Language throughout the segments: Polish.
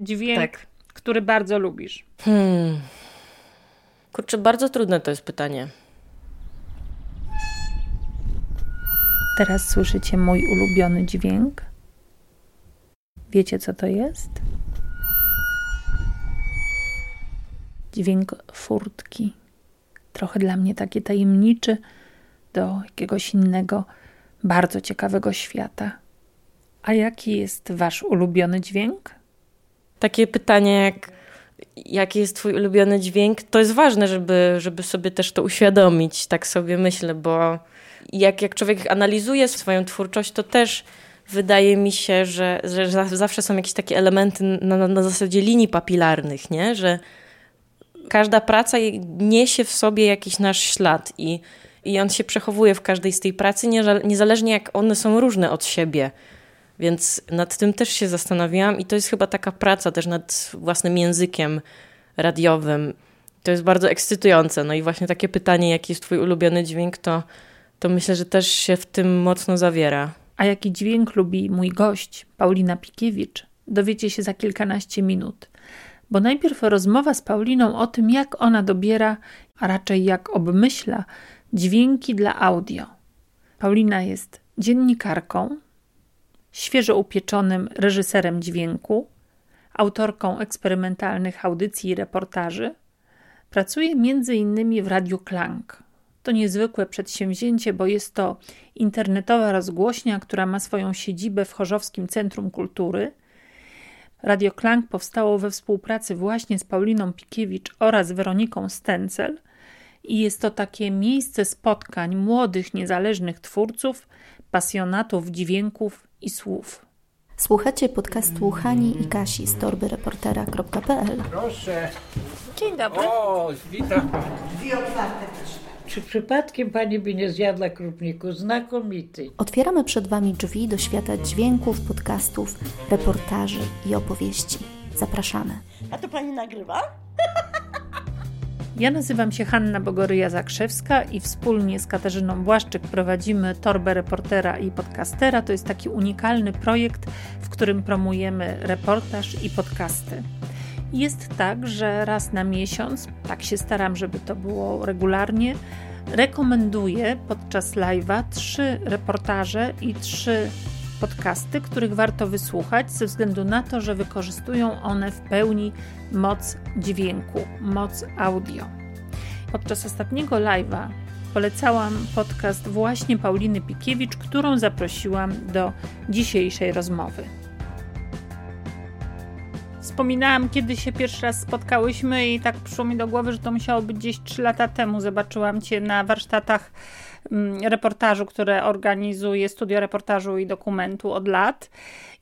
Dźwięk, Tak. który bardzo lubisz. Hmm. Kurczę, bardzo trudne to jest pytanie. Teraz słyszycie mój ulubiony dźwięk. Wiecie, co to jest? Dźwięk furtki. Trochę dla mnie taki tajemniczy do jakiegoś innego, bardzo ciekawego świata. A jaki jest wasz ulubiony dźwięk? Takie pytanie jak jaki jest twój ulubiony dźwięk, to jest ważne, żeby, żeby sobie też to uświadomić, tak sobie myślę, bo jak, jak człowiek analizuje swoją twórczość, to też wydaje mi się, że, że za- zawsze są jakieś takie elementy na, na, zasadzie linii papilarnych, nie? że każda praca niesie w sobie jakiś nasz ślad i, i on się przechowuje w każdej z tej pracy, niezależnie jak one są różne od siebie. Więc nad tym też się zastanawiałam i to jest chyba taka praca też nad własnym językiem radiowym. To jest bardzo ekscytujące. No i właśnie takie pytanie, jaki jest twój ulubiony dźwięk, to, to myślę, że też się w tym mocno zawiera. A jaki dźwięk lubi mój gość, Paulina Pikiewicz, dowiecie się za kilkanaście minut. Bo najpierw rozmowa z Pauliną o tym, jak ona dobiera, a raczej jak obmyśla dźwięki dla audio. Paulina jest dziennikarką, świeżo upieczonym reżyserem dźwięku, autorką eksperymentalnych audycji i reportaży. Pracuje innymi w Radiu Klang. To niezwykłe przedsięwzięcie, bo jest to internetowa rozgłośnia, która ma swoją siedzibę w Chorzowskim Centrum Kultury. Radio Klang powstało we współpracy właśnie z Pauliną Pikiewicz oraz Weroniką Stencel i jest to takie miejsce spotkań młodych, niezależnych twórców, pasjonatów dźwięków i słów. Słuchacie podcastu Hani i Kasi z torbyreportera.pl Proszę. Dzień dobry. O, witam. Czy przypadkiem pani by nie zjadła krupniku? Znakomity. Otwieramy przed Wami drzwi do świata dźwięków, podcastów, reportaży i opowieści. Zapraszamy. A to pani nagrywa? Ja nazywam się Hanna Bogoryja-Zakrzewska i wspólnie z Katarzyną Błaszczyk prowadzimy Torbę Reportera i Podcastera. To jest taki unikalny projekt, w którym promujemy reportaż i podcasty. Jest tak, że raz na miesiąc, tak się staram, żeby to było regularnie, rekomenduję podczas live'a trzy reportaże i trzy podcasty, których warto wysłuchać ze względu na to, że wykorzystują one w pełni moc dźwięku, moc audio. Podczas ostatniego live'a polecałam podcast właśnie Pauliny Pikiewicz, którą zaprosiłam do dzisiejszej rozmowy. Wspominałam, kiedy się pierwszy raz spotkałyśmy i tak przyszło mi do głowy, że to musiało być gdzieś 3 lata temu. Zobaczyłam Cię na warsztatach reportażu, które organizuje Studio Reportażu i Dokumentu od lat.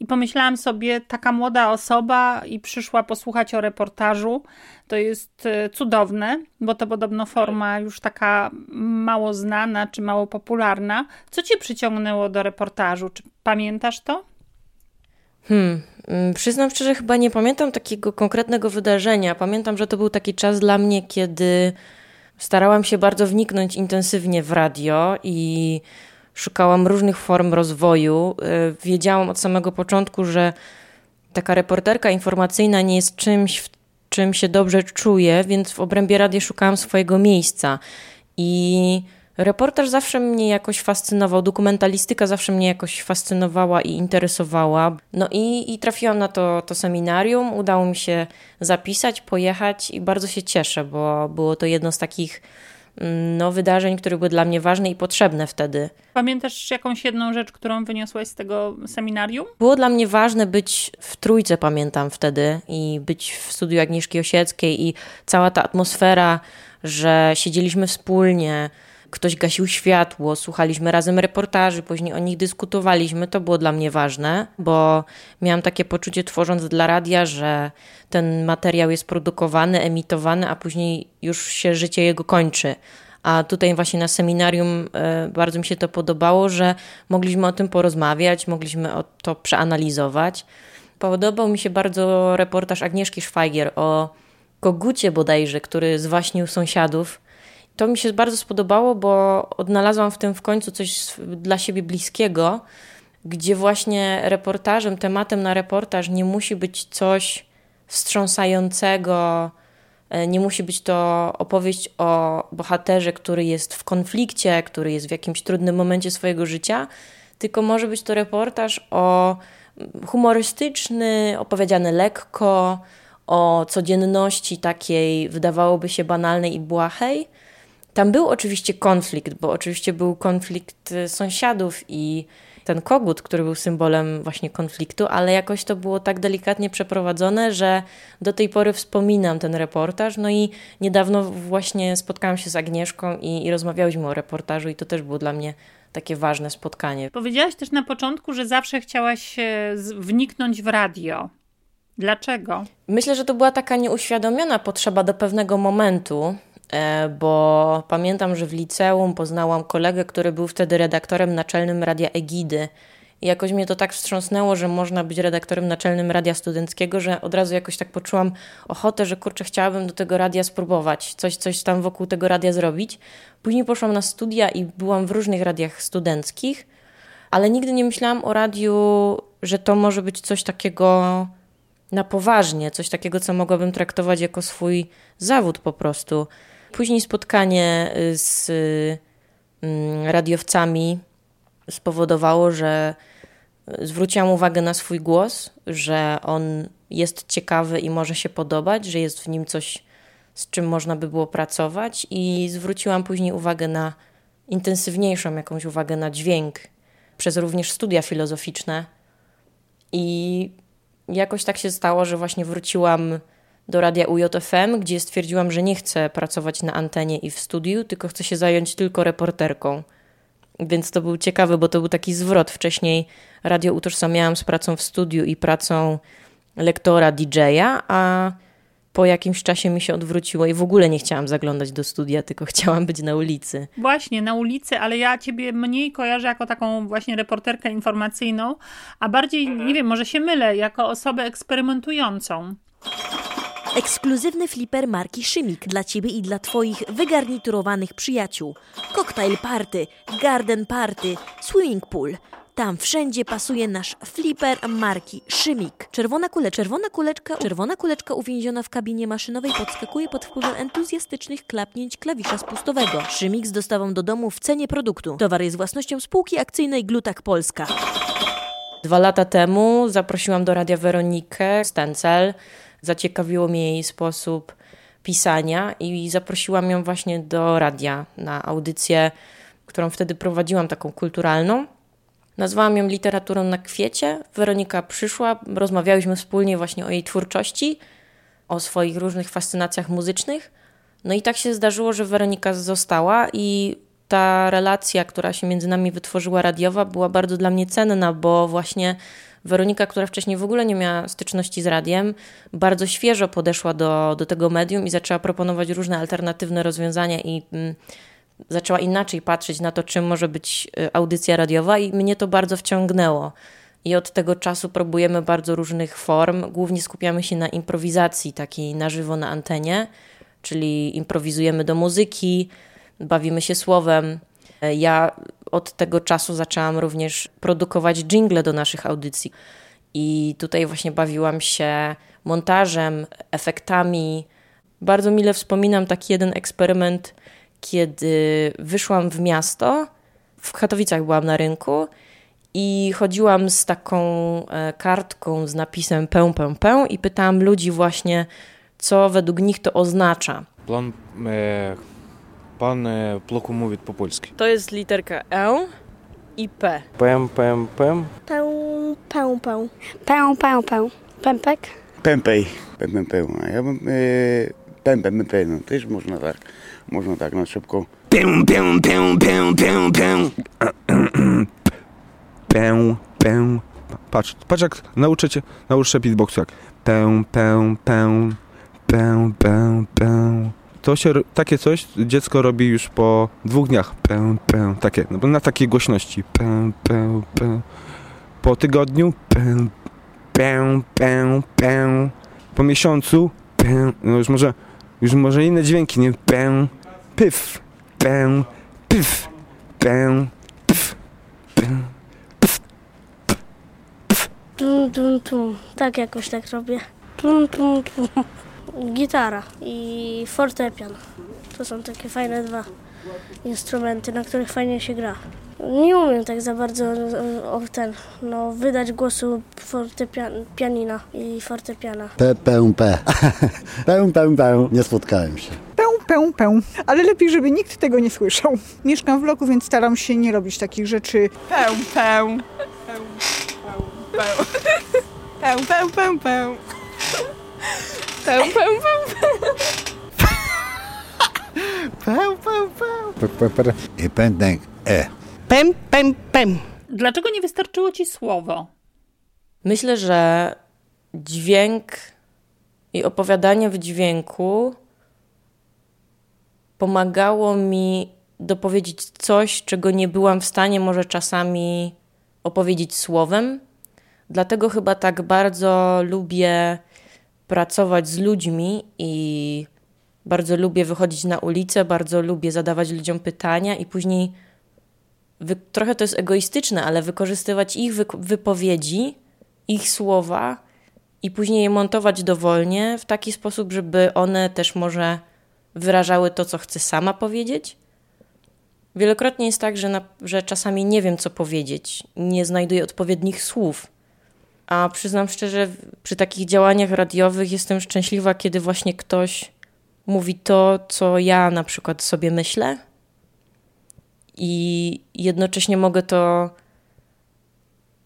I pomyślałam sobie, taka młoda osoba i przyszła posłuchać o reportażu. To jest e, cudowne, bo to podobno forma już taka mało znana czy mało popularna. Co Cię przyciągnęło do reportażu? Czy pamiętasz to? Hmm, mm, przyznam szczerze, chyba nie pamiętam takiego konkretnego wydarzenia. Pamiętam, że to był taki czas dla mnie, kiedy starałam się bardzo wniknąć intensywnie w radio i szukałam różnych form rozwoju. Y, Wiedziałam od samego początku, że taka reporterka informacyjna nie jest czymś, w czym się dobrze czuję, więc w obrębie radia szukałam swojego miejsca. I reportaż zawsze mnie jakoś fascynował, dokumentalistyka zawsze mnie jakoś fascynowała i interesowała. No i, i trafiłam na to, to seminarium, udało mi się zapisać, pojechać i bardzo się cieszę, bo było to jedno z takich mm, no, wydarzeń, które były dla mnie ważne i potrzebne wtedy. Pamiętasz jakąś jedną rzecz, którą wyniosłaś z tego seminarium? Było dla mnie ważne być w trójce, pamiętam wtedy, i być w studiu Agnieszki Osieckiej i cała ta atmosfera, że siedzieliśmy wspólnie, ktoś gasił światło, słuchaliśmy razem reportaży, później o nich dyskutowaliśmy. To było dla mnie ważne, bo miałam takie poczucie, tworząc dla radia, że ten materiał jest produkowany, emitowany, a później już się życie jego kończy. A tutaj właśnie na seminarium e, bardzo mi się to podobało, że mogliśmy o tym porozmawiać, mogliśmy o to przeanalizować. Podobał mi się bardzo reportaż Agnieszki Szwajgier o kogucie bodajże, który zwaśnił sąsiadów. To mi się bardzo spodobało, bo odnalazłam w tym w końcu coś dla siebie bliskiego, gdzie właśnie reportażem, tematem na reportaż nie musi być coś wstrząsającego. E, nie musi być to opowieść o bohaterze, który jest w konflikcie, który jest w jakimś trudnym momencie swojego życia, tylko może być to reportaż o humorystyczny, opowiedziany lekko, o codzienności takiej wydawałoby się banalnej i błahej. Tam był oczywiście konflikt, bo oczywiście był konflikt y, sąsiadów i ten kogut, który był symbolem właśnie konfliktu, ale jakoś to było tak delikatnie przeprowadzone, że do tej pory wspominam ten reportaż. No i niedawno właśnie spotkałam się z Agnieszką i, i rozmawiałyśmy o reportażu, i to też było dla mnie takie ważne spotkanie. Powiedziałaś też na początku, że zawsze chciałaś wniknąć w radio. Dlaczego? Myślę, że to była taka nieuświadomiona potrzeba do pewnego momentu, e, bo pamiętam, że w liceum poznałam kolegę, który był wtedy redaktorem naczelnym Radia Egidy. I jakoś mnie to tak wstrząsnęło, że można być redaktorem naczelnym Radia Studenckiego, że od razu jakoś tak poczułam ochotę, że kurczę, chciałabym do tego radia spróbować, coś, coś tam wokół tego radia zrobić. Później poszłam na studia i byłam w różnych radiach studenckich, ale nigdy nie myślałam o radiu, że to może być coś takiego na poważnie, coś takiego, co mogłabym traktować jako swój zawód po prostu. Później spotkanie y, z mm, radiowcami spowodowało, że zwróciłam uwagę na swój głos, że on jest ciekawy i może się podobać, że jest w nim coś, z czym można by było pracować, i zwróciłam później uwagę na intensywniejszą jakąś uwagę na dźwięk przez również studia filozoficzne. I jakoś tak się stało, że właśnie wróciłam do radia UJFM, gdzie stwierdziłam, że nie chcę pracować na antenie i w studiu, tylko chcę się zająć tylko reporterką. Więc to był ciekawy, bo to był taki zwrot. Wcześniej radio utożsamiałam z pracą w studiu i pracą lektora DJ-a, a po jakimś czasie mi się odwróciło i w ogóle nie chciałam zaglądać do studia, tylko chciałam być na ulicy. Właśnie, na ulicy, ale ja ciebie mniej kojarzę jako taką właśnie reporterkę informacyjną, a bardziej, nie wiem, może się mylę, jako osobę eksperymentującą. Ekskluzywny fliper marki Szymik dla Ciebie i dla Twoich wygarniturowanych przyjaciół. Cocktail party, garden party, swimming pool – tam wszędzie pasuje nasz flipper marki Szymik. Czerwona kule, czerwona kuleczka, czerwona kuleczka uwięziona w kabinie maszynowej podskakuje pod wpływem entuzjastycznych klapnięć klawisza spustowego. Szymik z dostawą do domu w cenie produktu. Towar jest własnością spółki akcyjnej Glutak Polska. Dwa lata temu zaprosiłam do Radia Weronikę Stencel. Zaciekawiło mnie jej sposób pisania i zaprosiłam ją właśnie do radia na audycję, którą wtedy prowadziłam, taką kulturalną. Nazwałam ją literaturą na kwiecie. Weronika przyszła, rozmawiałyśmy wspólnie właśnie o jej twórczości, o swoich różnych fascynacjach muzycznych. No i tak się zdarzyło, że Weronika została i ta relacja, która się między nami wytworzyła radiowa, była bardzo dla mnie cenna, bo właśnie Weronika, która wcześniej w ogóle nie miała styczności z radiem, bardzo świeżo podeszła do, do tego medium i zaczęła proponować różne alternatywne rozwiązania i mm, zaczęła inaczej patrzeć na to, czym może być y, audycja radiowa, i mnie to bardzo wciągnęło. I od tego czasu próbujemy bardzo różnych form. Głównie skupiamy się na improwizacji takiej na żywo na antenie, czyli improwizujemy do muzyki, bawimy się słowem. Ja od tego czasu zaczęłam również produkować jingle do naszych audycji. I tutaj właśnie bawiłam się montażem, efektami. Bardzo mile wspominam taki jeden eksperyment kiedy wyszłam w miasto, w Katowicach byłam na rynku i chodziłam z taką e, kartką z napisem pę, pę, pę i pytałam ludzi właśnie, co według nich to oznacza. E, pan e, ploku mówi po polsku. To jest literka E i P. Pę, pę, pę. Pę, pę, pę. Pę, pę, pę. Pępek? Pępej. Pę, pę, pę. A ja bym... E, pę, pę, pę, no też można tak. Można tak na szybko. Pę, pę, pę, pę, pę, pę. Pę, pę. Patrz, patrz jak nauczę cię, nauczę beatboxu jak pę, pę, pę, pę, pę, pę. To się, takie coś dziecko robi już po dwóch dniach. Pę, pę, takie, no, na takiej głośności. Pę, pę, pę. Po tygodniu pę, pę, pę, pę. Po miesiącu pę, no już może, już może inne dźwięki, nie? Pę, pyf, pę, pyf, pę, pf, pę. Tum, tum, tum. Tak jakoś tak robię. Pum, pum, pum. Gitara i fortepian. To są takie fajne dwa instrumenty, na których fajnie się gra. Nie umiem tak za bardzo o, ten, no, wydać głosu fortepian, pianina i fortepiana. P, P, P. P, P, P. Nie spotkałem się. Pę, pę, pę. Ale lepiej, żeby nikt tego nie słyszał. Mieszkam w bloku, więc staram się nie robić takich rzeczy. Pę, pę. Pę, pę, pę. Pę, pę, pę, pę. Pę, pę, pę, pę. P, P, P. I pędek E. Pem, pem, pem. Dlaczego nie wystarczyło ci słowo? Myślę, że dźwięk i opowiadanie w dźwięku pomagało mi dopowiedzieć coś, czego nie byłam w stanie może czasami opowiedzieć słowem. Dlatego chyba tak bardzo lubię pracować z ludźmi i bardzo lubię wychodzić na ulicę, bardzo lubię zadawać ludziom pytania i później wy, trochę to jest egoistyczne, ale wykorzystywać ich wy, wypowiedzi, ich słowa i później je montować dowolnie w taki sposób, żeby one też może wyrażały to, co chcę sama powiedzieć. Wielokrotnie jest tak, że, na, że czasami nie wiem, co powiedzieć, nie znajduję odpowiednich słów. A przyznam szczerze, przy takich działaniach radiowych jestem szczęśliwa, kiedy właśnie ktoś mówi to, co ja na przykład sobie myślę, i jednocześnie mogę to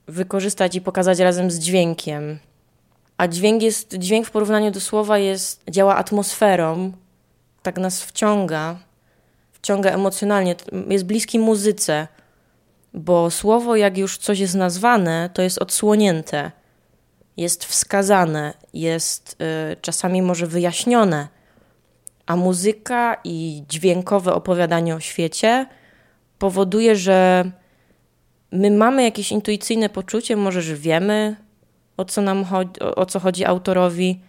wykorzystać i pokazać razem z dźwiękiem. A dźwięk jest, dźwięk w porównaniu do słowa jest, działa atmosferą, tak nas wciąga, wciąga emocjonalnie, jest bliski muzyce, bo słowo, jak już coś jest nazwane, to jest odsłonięte, jest wskazane, jest y, czasami może wyjaśnione, a muzyka i dźwiękowe opowiadanie o świecie powoduje, że my mamy jakieś intuicyjne poczucie, może że wiemy, o co nam chodzi, o co chodzi autorowi,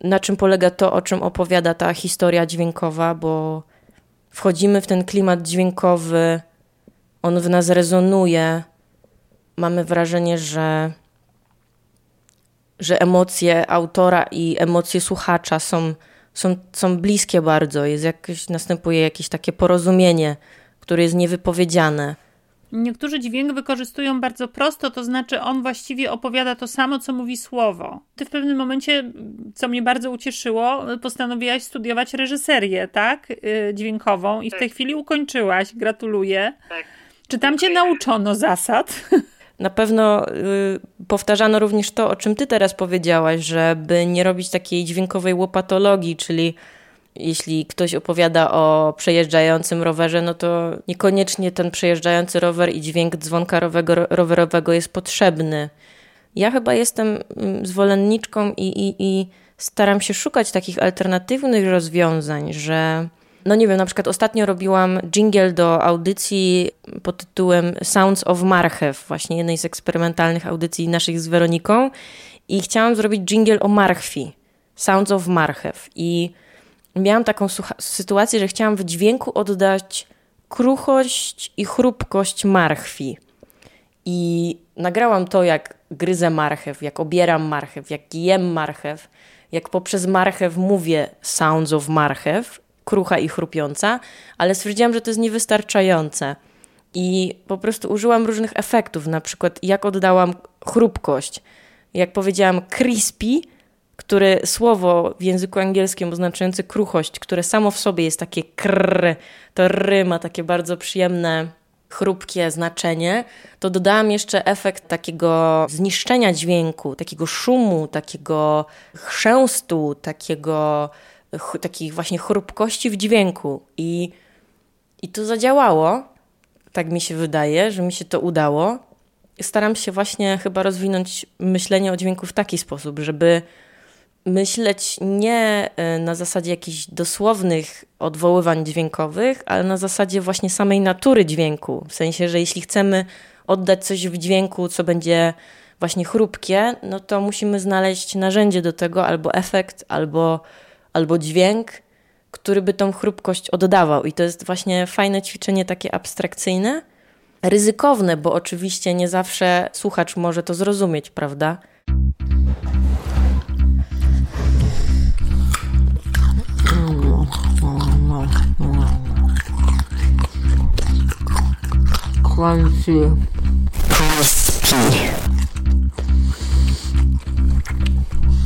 na czym polega to, o czym opowiada ta historia dźwiękowa, bo wchodzimy w ten klimat dźwiękowy, on w nas rezonuje. Mamy wrażenie, że, że emocje autora i emocje słuchacza są, są, są bliskie bardzo. Jest jakieś, następuje jakieś takie porozumienie, które jest niewypowiedziane. Niektórzy dźwięk wykorzystują bardzo prosto, to znaczy on właściwie opowiada to samo, co mówi słowo. Ty w pewnym momencie, co mnie bardzo ucieszyło, postanowiłaś studiować reżyserię, tak? Dźwiękową i w tej chwili ukończyłaś. Gratuluję. Tak. Czy tam cię nauczono zasad? Na pewno y, powtarzano również to, o czym ty teraz powiedziałaś, żeby nie robić takiej dźwiękowej łopatologii, czyli jeśli ktoś opowiada o przejeżdżającym rowerze, no to niekoniecznie ten przejeżdżający rower i dźwięk dzwonka rowerowego jest potrzebny. Ja chyba jestem mm, zwolenniczką i, i, i staram się szukać takich alternatywnych rozwiązań, że no nie wiem, na przykład ostatnio robiłam jingle do audycji pod tytułem Sounds of Marchew, właśnie jednej z eksperymentalnych audycji naszych z Weroniką. I chciałam zrobić jingle o marchwi, Sounds of Marchew. I miałam taką sytuację, że chciałam w dźwięku oddać kruchość i chrupkość marchwi. I nagrałam to, jak gryzę marchew, jak obieram marchew, jak jem marchew, jak poprzez marchew mówię sounds of marchew, krucha i chrupiąca, ale stwierdziłam, że to jest niewystarczające. I po prostu użyłam różnych efektów, na przykład jak oddałam chrupkość, jak powiedziałam crispy, które słowo w języku angielskim oznaczające kruchość, które samo w sobie jest takie krr, to ry ma takie bardzo przyjemne, chrupkie znaczenie, to dodałam jeszcze efekt takiego zniszczenia dźwięku, takiego szumu, takiego chrzęstu, takiego, ch takiej właśnie chrupkości w dźwięku. I, I to zadziałało, tak mi się wydaje, że mi się to udało. Staram się właśnie chyba rozwinąć myślenie o dźwięku w taki sposób, żeby myśleć nie e, na zasadzie jakichś dosłownych odwoływań dźwiękowych, ale na zasadzie właśnie samej natury dźwięku. W sensie, że jeśli chcemy oddać coś w dźwięku, co będzie właśnie chrupkie, no to musimy znaleźć narzędzie do tego, albo efekt, albo, albo dźwięk, który by tą chrupkość oddawał. I to jest właśnie fajne ćwiczenie takie abstrakcyjne, ryzykowne, bo oczywiście nie zawsze słuchacz może to zrozumieć, prawda?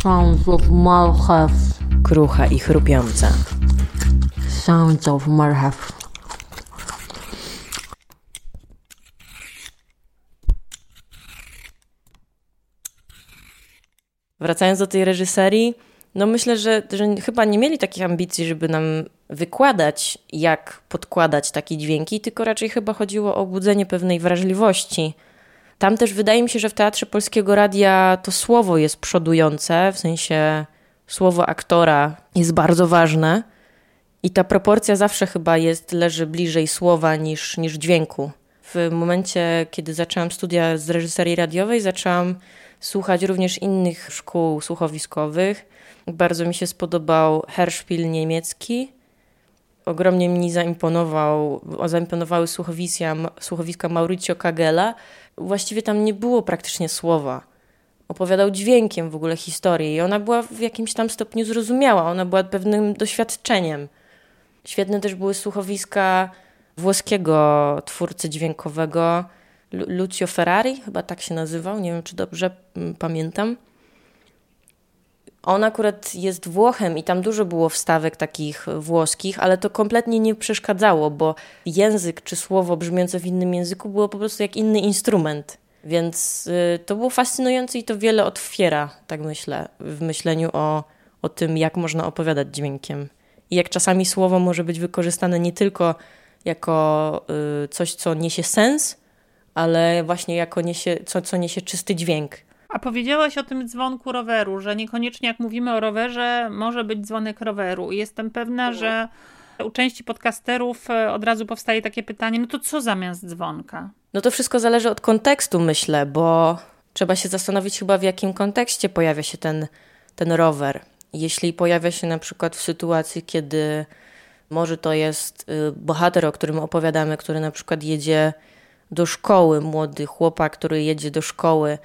Sounds of Malchus. Krucha i chrupiąca. Sounds of marchew. Wracając do tej reżyserii, no myślę, że, że chyba nie mieli takich ambicji, żeby nam wykładać, jak podkładać takie dźwięki, tylko raczej chyba chodziło o budzenie pewnej wrażliwości. Tam też wydaje mi się, że w Teatrze Polskiego Radia to słowo jest przodujące, w sensie słowo aktora jest bardzo ważne i ta proporcja zawsze chyba jest, leży bliżej słowa niż, niż dźwięku. W momencie, kiedy zaczęłam studia z reżyserii radiowej, zaczęłam słuchać również innych szkół słuchowiskowych. Bardzo mi się spodobał Hörspiel niemiecki. Ogromnie mi zaimponował, zaimponowały słuchowiska, słuchowiska Mauricio Kagela. Właściwie tam nie było praktycznie słowa. Opowiadał dźwiękiem w ogóle historię i ona była w jakimś tam stopniu zrozumiała. Ona była pewnym doświadczeniem. Świetne też były słuchowiska włoskiego twórcy dźwiękowego Lucio Ferrari, chyba tak się nazywał, nie wiem czy dobrze mm, pamiętam. On akurat jest Włochem i tam dużo było wstawek takich włoskich, ale to kompletnie nie przeszkadzało, bo język czy słowo brzmiące w innym języku było po prostu jak inny instrument. Więc y, to było fascynujące i to wiele otwiera, tak myślę, w myśleniu o, o tym, jak można opowiadać dźwiękiem. I jak czasami słowo może być wykorzystane nie tylko jako y, coś, co niesie sens, ale właśnie jako niesie, co, co niesie czysty dźwięk. A powiedziałaś o tym dzwonku roweru, że niekoniecznie jak mówimy o rowerze, może być dzwonek roweru. I jestem pewna, że u części podcasterów e, od razu powstaje takie pytanie, no to co zamiast dzwonka? No to wszystko zależy od kontekstu, myślę, bo trzeba się zastanowić chyba w jakim kontekście pojawia się ten, ten rower. Jeśli pojawia się na przykład w sytuacji, kiedy może to jest y, bohater, o którym opowiadamy, który na przykład jedzie do szkoły, młody chłopak, który jedzie do szkoły,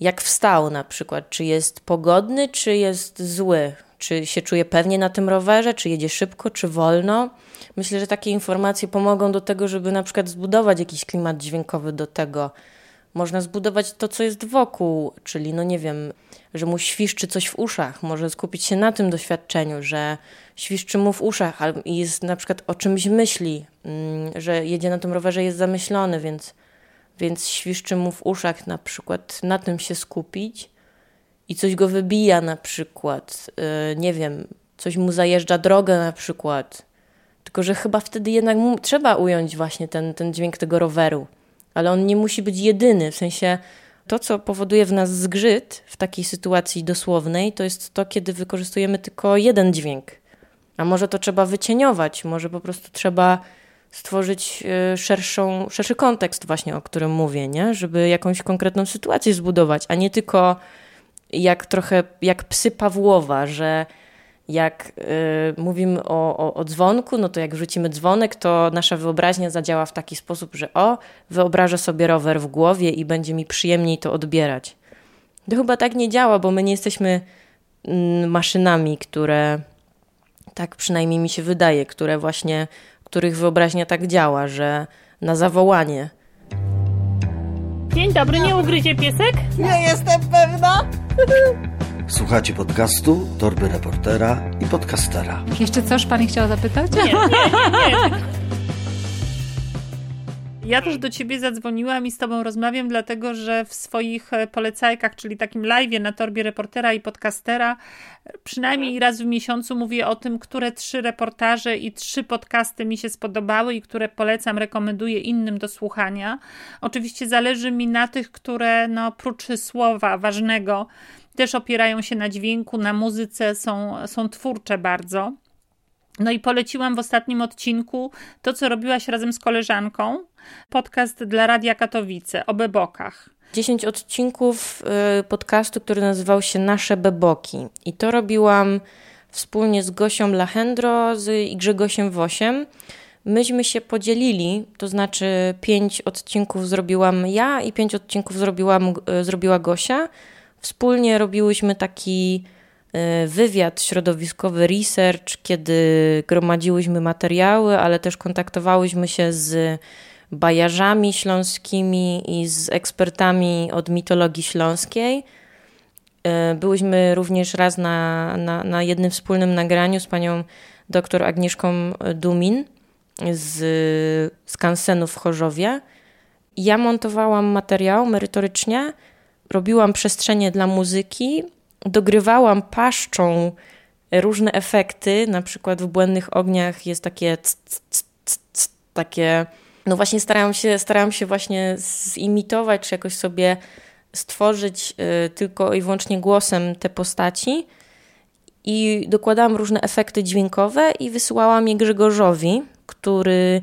jak wstał na przykład, czy jest pogodny, czy jest zły, czy się czuje pewnie na tym rowerze, czy jedzie szybko, czy wolno. Myślę, że takie informacje pomogą do tego, żeby na przykład zbudować jakiś klimat dźwiękowy do tego. Można zbudować to, co jest wokół, czyli no nie wiem, że mu świszczy coś w uszach. Może skupić się na tym doświadczeniu, że świszczy mu w uszach i jest na przykład o czymś myśli, mm, że jedzie na tym rowerze, jest zamyślony, więc, więc świszczy mu w uszach na przykład na tym się skupić i coś go wybija na przykład, y, nie wiem, coś mu zajeżdża drogę na przykład. Tylko, że chyba wtedy jednak trzeba ująć właśnie ten, ten dźwięk tego roweru. Ale on nie musi być jedyny, w sensie to, co powoduje w nas zgrzyt w takiej sytuacji dosłownej, to jest to, kiedy wykorzystujemy tylko jeden dźwięk. A może to trzeba wycieniować, może po prostu trzeba stworzyć y, szerszą, szerszy kontekst właśnie, o którym mówię, nie? żeby jakąś konkretną sytuację zbudować, a nie tylko jak trochę jak psy Pawłowa, że jak y, mówimy o, o, o, dzwonku, no to jak wrzucimy dzwonek, to nasza wyobraźnia zadziała w taki sposób, że o, wyobrażę sobie rower w głowie i będzie mi przyjemniej to odbierać. To chyba tak nie działa, bo my nie jesteśmy mm, maszynami, które tak przynajmniej mi się wydaje, które właśnie, których wyobraźnia tak działa, że na zawołanie. Dzień dobry, nie ugryzie piesek? Nie jestem pewna. Słuchacie podcastu Torby Reportera i Podcastera. Jeszcze coś Pani chciała zapytać? Nie, nie, nie. Ja też do ciebie zadzwoniłam i z tobą rozmawiam, dlatego że w swoich e, polecajkach, czyli takim live na torbie reportera i podcastera, przynajmniej raz w miesiącu mówię o tym, które trzy reportaże i trzy podcasty mi się spodobały i które polecam, rekomenduję innym do słuchania. Oczywiście zależy mi na tych, które no, prócz słowa ważnego też opierają się na dźwięku, na muzyce, są, są twórcze bardzo. No i poleciłam w ostatnim odcinku to, co robiłaś razem z koleżanką, podcast dla Radia Katowice o bebokach. 10 odcinków y, podcastu, który nazywał się Nasze Beboki. I to robiłam wspólnie z Gosią Lachendro i Grzegosiem Wosiem. Myśmy się podzielili, to znaczy pięć odcinków zrobiłam ja i pięć odcinków zrobiłam, y, zrobiła Gosia. Wspólnie robiłyśmy taki wywiad środowiskowy, research, kiedy gromadziłyśmy materiały, ale też kontaktowałyśmy się z bajarzami śląskimi i z ekspertami od mitologii śląskiej. E, byłyśmy również raz na, na, na jednym wspólnym nagraniu z panią dr Agnieszką Dumin z skansenu w Chorzowie. Ja montowałam materiał merytorycznie, robiłam przestrzenie dla muzyki, dogrywałam paszczą różne efekty, na przykład w Błędnych Ogniach jest takie c, c, c, takie, no właśnie starałam się, starałam się właśnie zimitować, czy jakoś sobie stworzyć y, tylko i wyłącznie głosem te postaci. I dokładałam różne efekty dźwiękowe i wysyłałam je Grzegorzowi, który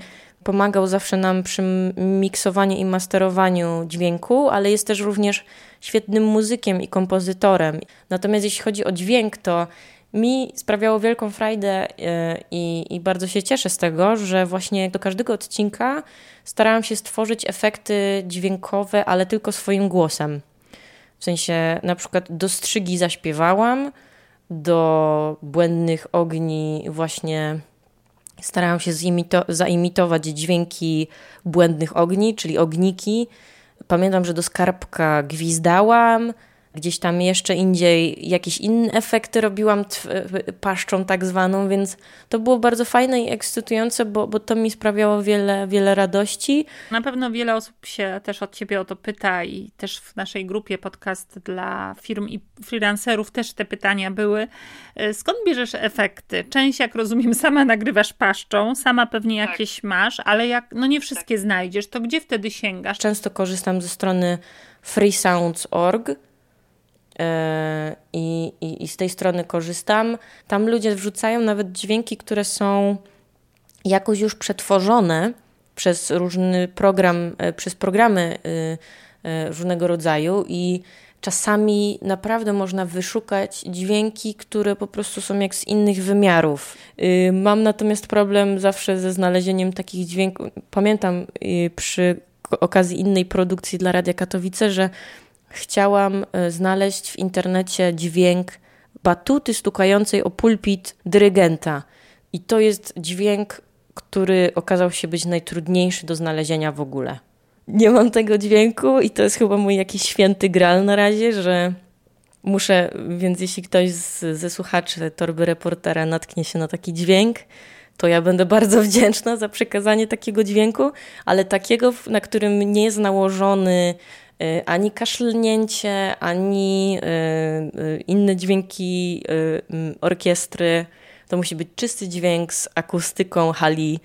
pomagał zawsze nam przy miksowaniu i masterowaniu dźwięku, ale jest też również świetnym muzykiem i kompozytorem. Natomiast jeśli chodzi o dźwięk, to mi sprawiało wielką frajdę e, i, i, bardzo się cieszę z tego, że właśnie do każdego odcinka starałam się stworzyć efekty dźwiękowe, ale tylko swoim głosem. W sensie na przykład do strzygi zaśpiewałam, do błędnych ogni właśnie starałam się zaimitować dźwięki błędnych ogni, czyli ogniki. Pamiętam, że do skarbka gwizdałam, Gdzieś tam jeszcze indziej jakieś inne efekty robiłam paszczą tak zwaną, więc to było bardzo fajne i ekscytujące, bo, bo to mi sprawiało wiele, wiele radości. Na pewno wiele osób się też od ciebie o to pyta i też w naszej grupie podcast dla firm i freelancerów też te pytania były. E, skąd bierzesz efekty? Część, jak rozumiem, sama nagrywasz paszczą, sama pewnie tak. jakieś masz, ale jak no nie wszystkie tak. znajdziesz, to gdzie wtedy sięgasz? Często korzystam ze strony freesounds.org i, i, i z tej strony korzystam. Tam ludzie wrzucają nawet dźwięki, które są jakoś już przetworzone przez różny program, e, przez programy e, różnego rodzaju i czasami naprawdę można wyszukać dźwięki, które po prostu są jak z innych wymiarów. Mam natomiast problem zawsze ze znalezieniem takich dźwięków. Pamiętam przy okazji innej produkcji dla Radia Katowice, że chciałam e, znaleźć w internecie dźwięk batuty stukającej o pulpit dyrygenta. I to jest dźwięk, który okazał się być najtrudniejszy do znalezienia w ogóle. Nie mam tego dźwięku i to jest chyba mój jakiś święty gral na razie, że muszę, więc jeśli ktoś z, ze słuchaczy torby reportera natknie się na taki dźwięk, to ja będę bardzo wdzięczna za przekazanie takiego dźwięku, ale takiego, na którym nie jest nałożony ani kaszlnięcie, ani y, y, inne dźwięki orkiestry. To musi być czysty dźwięk z akustyką hali.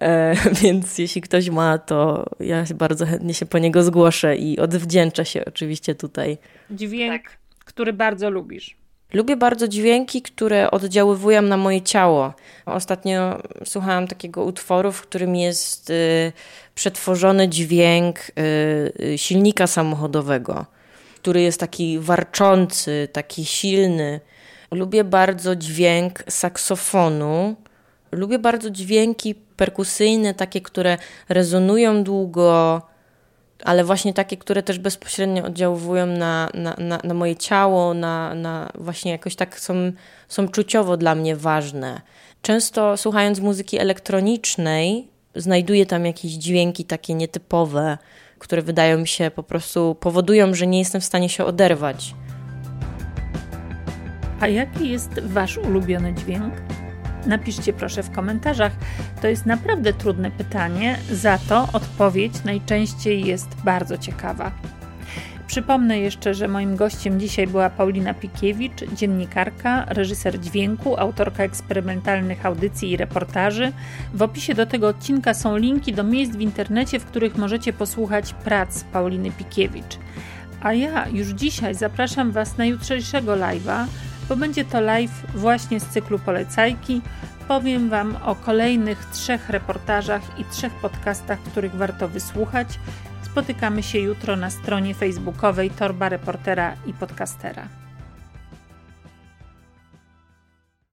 E, więc jeśli ktoś ma, to ja bardzo chętnie się po niego zgłoszę i odwdzięczę się oczywiście tutaj. Dźwięk, tak. który bardzo lubisz. Lubię bardzo dźwięki, które oddziaływują na moje ciało. Ostatnio słuchałam takiego utworu, w którym jest y, przetworzony dźwięk y, silnika samochodowego, który jest taki warczący, taki silny. Lubię bardzo dźwięk saksofonu. Lubię bardzo dźwięki perkusyjne, takie, które rezonują długo, ale właśnie takie, które też bezpośrednio oddziałują na, na, na, na, moje ciało, na, na właśnie jakoś tak są, są czuciowo dla mnie ważne. Często słuchając muzyki elektronicznej, znajduję tam jakieś dźwięki takie nietypowe, które wydają mi się po prostu powodują, że nie jestem w stanie się oderwać. A jaki jest Wasz ulubiony dźwięk? Napiszcie proszę w komentarzach. To jest naprawdę trudne pytanie, za to odpowiedź najczęściej jest bardzo ciekawa. Przypomnę jeszcze, że moim gościem dzisiaj była Paulina Pikiewicz, dziennikarka, reżyser dźwięku, autorka eksperymentalnych audycji i reportaży. W opisie do tego odcinka są linki do miejsc w internecie, w których możecie posłuchać prac Pauliny Pikiewicz. A ja już dzisiaj zapraszam Was na jutrzejszego live'a, bo będzie to live właśnie z cyklu Polecajki. Powiem Wam o kolejnych trzech reportażach i trzech podcastach, których warto wysłuchać. Spotykamy się jutro na stronie facebookowej Torba Reportera i Podcastera.